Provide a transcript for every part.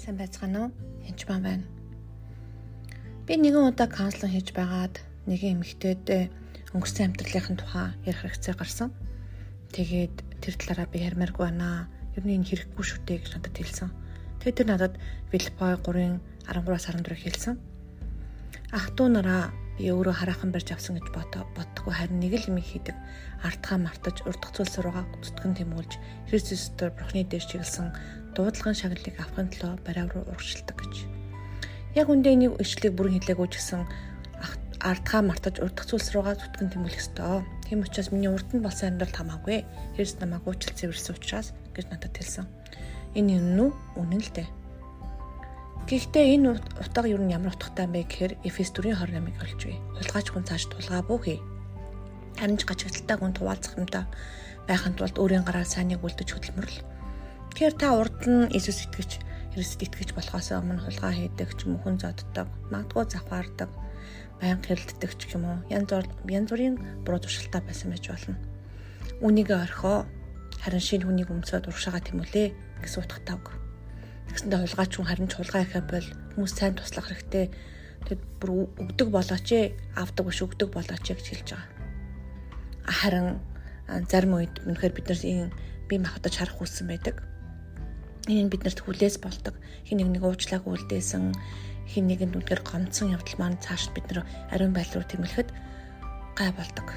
Сайн байцгаана уу? Янч маань байна. Би нэгэн удаа каунслинг хийж байгаад нэгэн эмэгтэйд өнгөрсөн амьдралынхын тухай ярих хэрэгцээ гарсан. Тэгээд тэр талаараа би ярмааргүй байна. Ер нь энэ хэрэггүй шүү дээ гэж надад хэлсэн. Тэгээд тэр надад Филиппой 3-ын 13-аас 14-ыг хэлсэн. Ах トゥ нараа би өөрөө хараахан барьж авсан гэж боддоггүй харин нэг л юм хийдэг. Артхаа мартаж урдах зүйлс руугаа зүтгэн тэмүүлж Христостор Бурхны дээш чиглэсэн дуудлагын шагналыг авахын төлөө бариа руу урагшилдаг гэж. Яг үндэ энийг ишлийг бүрэн хэлээгүй ч гэсэн ардгаа мартаж урдах зүйлс руугаа зүтгэн тэмүүлэх ёстой. Тийм учраас миний урд нь болсон амьдрал хамаагүй. Христ намайг уучлал цэвэрсэн учраас гэж надад хэлсэн. Энэ юм нь үнэн л дээ. Гэхдээ энэ утга юу нь ямар утгатай юм бэ гэхээр Эфес 4:28-ыг олж бай. Хулгайч хүн цааш тулгаа бүхий. Харин ч гачигдaltaй хүн туваалцах юмтай байхын тулд өөрийн гараар сайныг үлдэж хөдөлмөрлө Тэгэхээр та урд нь Иесус итгэж, Христ итгэж болохоос өмнө хулгай хийдэг ч юм хүн зодддаг, магадгүй завхаардаг, байнга хэрэлддэг ч юм уу янз янз бүрийн буруу туршилтаа байсан байж болно. Үнийгээ орхоо харин шинэ хүнийг өмсөд урагшаага тэмүүлээ гэсэн утгатай үг. Тэгсэндээ хулгайч хүн харин ч хулгай ихэ бол хүмүүс сайн туслах хэрэгтэй. Тэгэд бүр өгдөг болооч ээ, авдаг биш өгдөг болооч ээ гэж хэлж байгаа. Харин зарим үед үнэхээр бид нар ийм бие махбодож харах хүссэн байдаг энэ биднэрт хүлээс болдог. Хин нэг нэг уучлааг үлдээсэн, хин нэгэнд үнээр гомцсон явдал маань цааш бид нар ариун байдал руу тэмүүлэхэд гай болдог.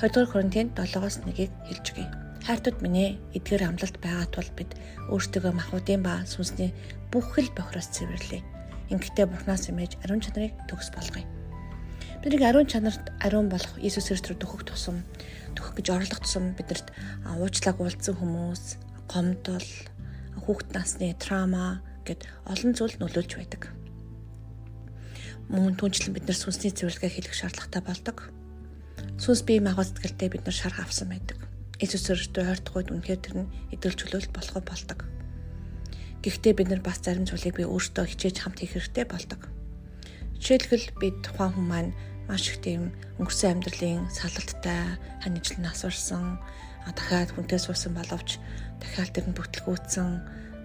2 дугаар Коринтын 7-оос 1-ийг хэлж өгье. Хайртууд минь ээ, эдгээр амлалт байгаа тул бид өөрсдөө махуудын ба сүнсний бүх хэл бохроос цэвэрлэе. Ингэхдээ Бурханаас имэж ариун чанарыг төгс болгоё. Бидний ариун чанарт ариун болох Иесус Христ рүү дөхөх тусам дөхөх гэж орлох тусам бидэрт уучлааг уулзсан хүмүүс, гомдол, хүүхэд насны трама гэд олон зүйл нөлөөлж байдаг. Мөн түнчлэн бид нар сүнсний цэвэрлэгээ хийх шаардлагатай болдог. Сүнс бие махбод сэтгэлтэй бид нар шарх авсан байдаг. Иесус өөртөө ойртоход үнэхээр тэр нь эдгэл чөлөөлт болох болдог. Гэхдээ бид нар бас зарим зүйлийг би өөртөө хичээж хамт хийх хэрэгтэй болдог. Жишээлбэл би тухайн хүн маань маш их тийм өнгөрсөн амьдралын салалттай ханижлан асуурсан дахиад хүнтэй суусан боловч дахиад тэр нь бүтлгүүцсэн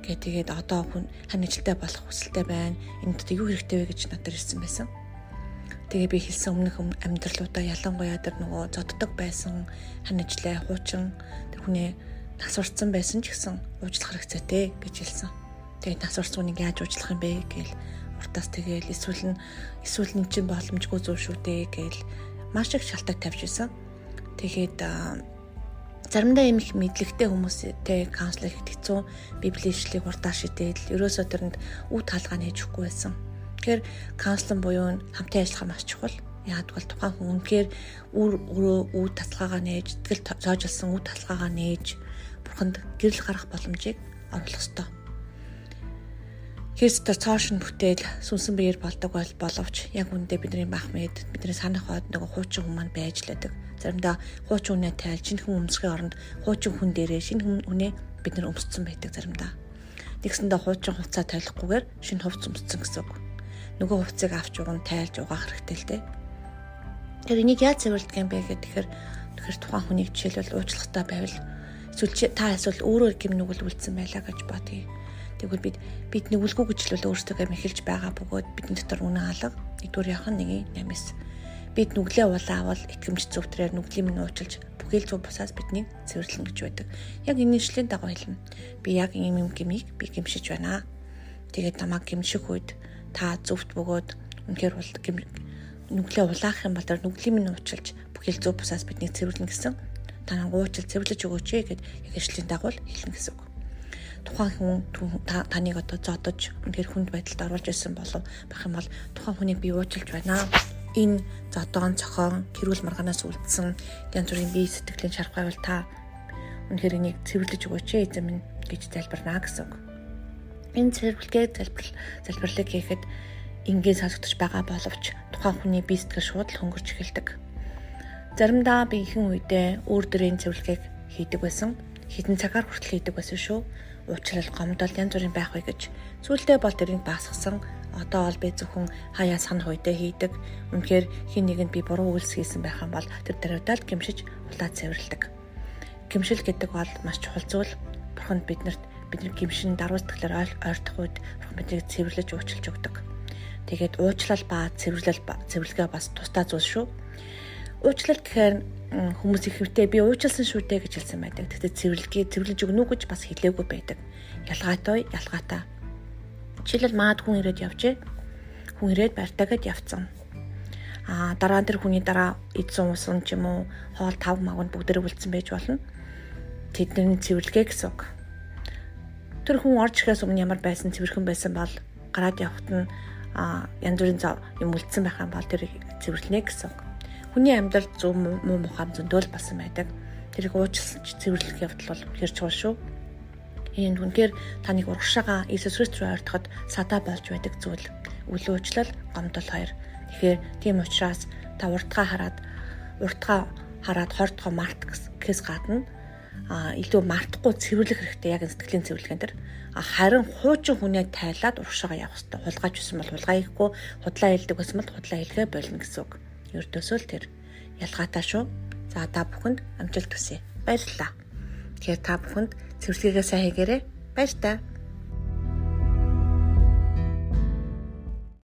гэ тэгээд одоо хүн ханижилтай болох хүсэлтэй байна. Энд юу хэрэгтэй вэ гэж надад ирсэн байсан. Тэгээ би хэлсэн өмнөх амьдралуудаа ялангуяа тэр нөгөө зоддог байсан ханижлаа хуучин тэр хүний насварцсан байсан ч гэсэн уучлах хэрэгцээтэй гэж хэлсэн. Тэгээд насварцсан хүнийг яаж уучлах юм бэ гээл уртаас тэгээл эсвэл нь эсвэл нь чинь боломжгүй зүйл шүү дээ гээл маш их шалтгаан тавьж исэн. Тэгээд заримдаа юм их мэдлэгтэй хүмүүстэй каунслер хийх хэцүү библийн ишлэгийг хурдаа шидээл ерөөсөө тэрэнд үт хаалгаа нээж өгөхгүй байсан. Тэгэхээр каунслинг буюу хамтын ажиллагаа маш чухал. Бол тухайн хүн үнээр үр өрөө үт таталгаагаа нээж, тэгэл цоожлсон үт таталгаагаа нээж бурханд гэрэл гарах боломжийг оруулах ёстой. Христос цоошин бүтээл сүнсэн биеэр болдог бол боловч яг үндэ бидний бах мэд бидний санах хойд нөгөө хуучин хүмүүс байж лээдэг. Заримдаа хуучин хүнээ тайлж шинэ хүн өмсгөө оронд хуучин хүн дээрээ шинэ хүнээ бид нар өмссөн байдаг заримдаа. Нэгсэндээ хуучин хувцас тайлахгүйгээр шинэ хувцас өмссөн гэсэн үг. Нөгөө хувцсыг авч уган тайлж угаах хэрэгтэй л дээ. Тэр энийг яаж цэвэрлэдэг юм бэ гэхээр тэгэхээр тухайн хүнийг жишээлбэл уучлахтаа байвал эсвэл та эсвэл өөрөө гим нүгэл үлдсэн байлаа гэж бодъё Тэгвэл бид бид нүгэлгүй гэж л өөрсдөө мэхэлж байгаа бөгөөд бидний дотор үнэн алга нэгдүгээр яхан нэг нэмэс. Бид нүглээ улаавал итгэмж зөвтрээр нүглийн минь уучлж бүхэл зүг бусаас биднийг цэвэрлэн гэж байдаг. Яг энэ нэшлийн дагуу хэлнэ. Би яг ийм юм гмийг би гимшиж байна. Тэгээд намайг гимших үед та зөвхт бөгөөд үнэхээр бол нүглээ улаах юм бол тэр нүглийн минь уучлж бүхэл зүг бусаас биднийг цэвэрлэн гэсэн та намайг уучлж цэвэрлэж өгөөч гэд яг нэшлийн дагуу хэлнэ гэсэн үг тухайн хүн таныг одоо зодож үнэхээр хүнд байдалд оруулж ирсэн болов байх юм бол тухайн хүнийг би уучлж байна. Энэ зодоон цохон хэрүүл маргаанаас үлдсэн янз бүрийн бие сэтгэлийн шарх байвал та үнэхээр энийг цэвэрлэж өгөөч эзэм минь гэж залбирна гэсэн үг. Энэ цэвэрлэгээ залбирал залбирлыг хийхэд ингийн сонсогдож байгаа боловч тухайн хүний бие сэтгэл шууд л хөнгөрч эхэлдэг. Заримдаа би ихэнх үедээ өөр дөрийн цэвэрлэгийг хийдэг байсан. Хитэн цагаар хүртэл хийдэг байсан шүү уучлал гомдол янз бүрийн байх вэ гэж зүйлдээ бол тэрийг баасгасан одоо бол би зөвхөн хаяа санах үедээ хийдэг. Үнэхээр хин нэгэнд би буруу үйлс хийсэн байх юм бол тэр даруйдаад гимшиж улаад цэвэрлдэг. Гимшил гэдэг бол маш чухал зүйл. Бурханд биднэрт бидний гимшин даруй сэтгэлээр ойртох үед биднийг цэвэрлэж уучлж өгдөг. Тэгээд уучлал ба цэвэрлэл цэвэрлэгээ бас тусдаа зүйл шүү. Уучлал гэхээр хүмүүс их хөвтэй би уучлсан шүү дээ гэж хэлсэн байдаг. Тэгтээ цэвэрлэгээ цэвэрлэж өгнө үү гэж бас хэлээгүй байдаг. Ялгаатай ялгаатай. Жишээлбэл маад хүн ирээд явжээ. Хүн ирээд баяртайгээд явцсан. Аа дараа нь тэр хүний дараа эдсэн усан ч юм уу хоол тав магнд бүгдээрээ үлдсэн байж болно. Тэдний цэвэрлэгээ гэсэн үг. Тэр хүн орж ирэхээс өмнө ямар байсан цэвэрхэн байсан бол гараад явхад нь янз бүрийн юм үлдсэн байх юм бол тэр цэвэрлэнэ гэсэн үг. Хүний амьдрал зөв муу мухам зөндөөл басан байдаг. Тэрийг уучлсан цэвэрлэх явдал бол үнэхэр чухал шүү. Энэ үнэхээр таныг урагшаага Иесус Христ рүү ойртоход садаа болж байдаг зүйл. Үл уучлал, гомдол хоёр. Тэгэхээр тийм учраас та уртгаа хараад уртгаа хараад хортгоо март гэс гадна а илүү мартахгүй цэвэрлэх хэрэгтэй яг сэтгэлийн цэвэрлэгэн төр харин хуучин хүнээ тайлаад урагшаага явах хэрэгтэй хулгайч байсан бол хулгай хийхгүй худлаа хэлдэг байсан бол худлаа хэлгээ болно гэсэн үг ердөөсөө л тэр. Ялгаатай шүү. За та бүхэнд амжилт хүсье. Баярлалаа. Тэгэхээр та бүхэнд цэвэрлэгээ сайн хийгээрэй. Баяр таа